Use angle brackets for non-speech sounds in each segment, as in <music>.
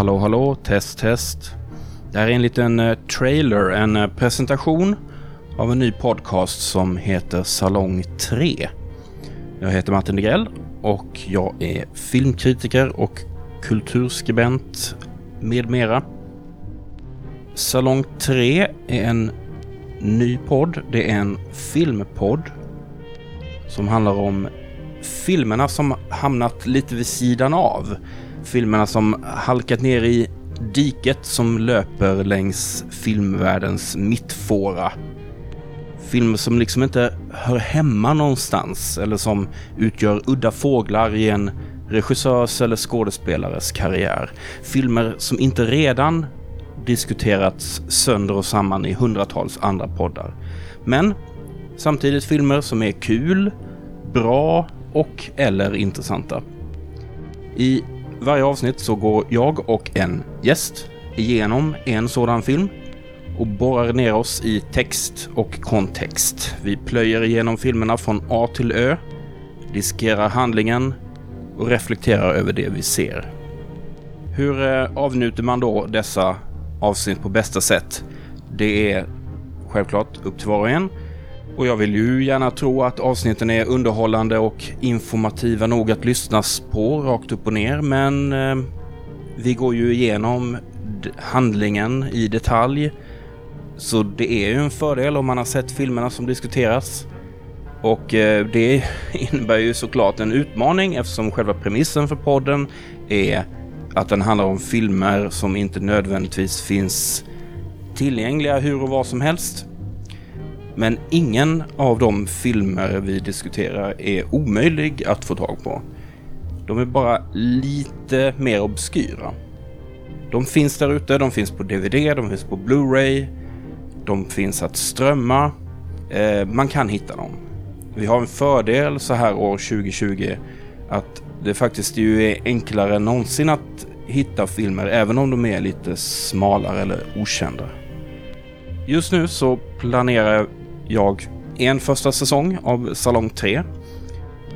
Hallå hallå, test test. Det här är en liten eh, trailer, en eh, presentation av en ny podcast som heter Salong 3. Jag heter Martin Degrell och jag är filmkritiker och kulturskribent med mera. Salong 3 är en ny podd. Det är en filmpodd som handlar om filmerna som hamnat lite vid sidan av. Filmerna som halkat ner i diket som löper längs filmvärldens mittfåra. Filmer som liksom inte hör hemma någonstans eller som utgör udda fåglar i en regissörs eller skådespelares karriär. Filmer som inte redan diskuterats sönder och samman i hundratals andra poddar. Men samtidigt filmer som är kul, bra och eller intressanta. I varje avsnitt så går jag och en gäst igenom en sådan film och borrar ner oss i text och kontext. Vi plöjer igenom filmerna från A till Ö, diskerar handlingen och reflekterar över det vi ser. Hur eh, avnjuter man då dessa avsnitt på bästa sätt? Det är självklart upp till var och en. Och jag vill ju gärna tro att avsnitten är underhållande och informativa nog att lyssnas på rakt upp och ner, men eh, vi går ju igenom handlingen i detalj. Så det är ju en fördel om man har sett filmerna som diskuteras. Och eh, det <laughs> innebär ju såklart en utmaning eftersom själva premissen för podden är att den handlar om filmer som inte nödvändigtvis finns tillgängliga hur och var som helst. Men ingen av de filmer vi diskuterar är omöjlig att få tag på. De är bara lite mer obskyra. De finns där ute, de finns på DVD, de finns på Blu-ray, de finns att strömma. Eh, man kan hitta dem. Vi har en fördel så här år 2020 att det faktiskt ju är enklare än någonsin att hitta filmer även om de är lite smalare eller okända. Just nu så planerar jag jag en första säsong av Salong 3.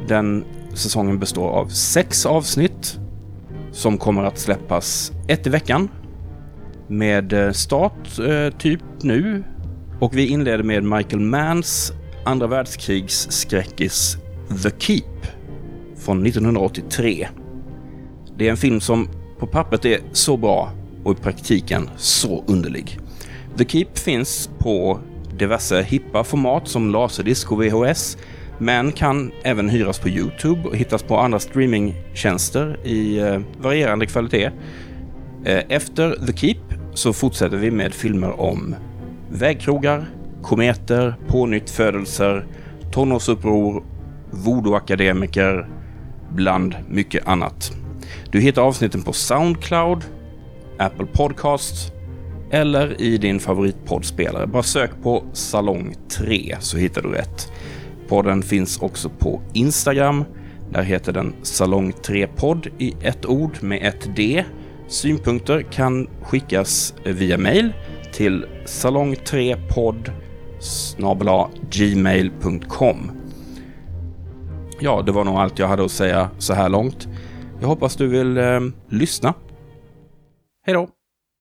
Den säsongen består av sex avsnitt som kommer att släppas ett i veckan med eh, start eh, typ nu. Och vi inleder med Michael Manns andra världskrigs skräckis The Keep från 1983. Det är en film som på pappret är så bra och i praktiken så underlig. The Keep finns på diverse hippa format som laserdisk och VHS, men kan även hyras på Youtube och hittas på andra streamingtjänster i eh, varierande kvalitet. Eh, efter The Keep så fortsätter vi med filmer om vägkrogar, kometer, pånyttfödelser, tonårsuppror, voodooakademiker, bland mycket annat. Du hittar avsnitten på Soundcloud, Apple Podcasts eller i din favoritpoddspelare. Bara sök på Salong 3 så hittar du rätt. Podden finns också på Instagram. Där heter den Salong 3 podd i ett ord med ett D. Synpunkter kan skickas via mail till salong3podd gmail.com. Ja, det var nog allt jag hade att säga så här långt. Jag hoppas du vill eh, lyssna. Hej då!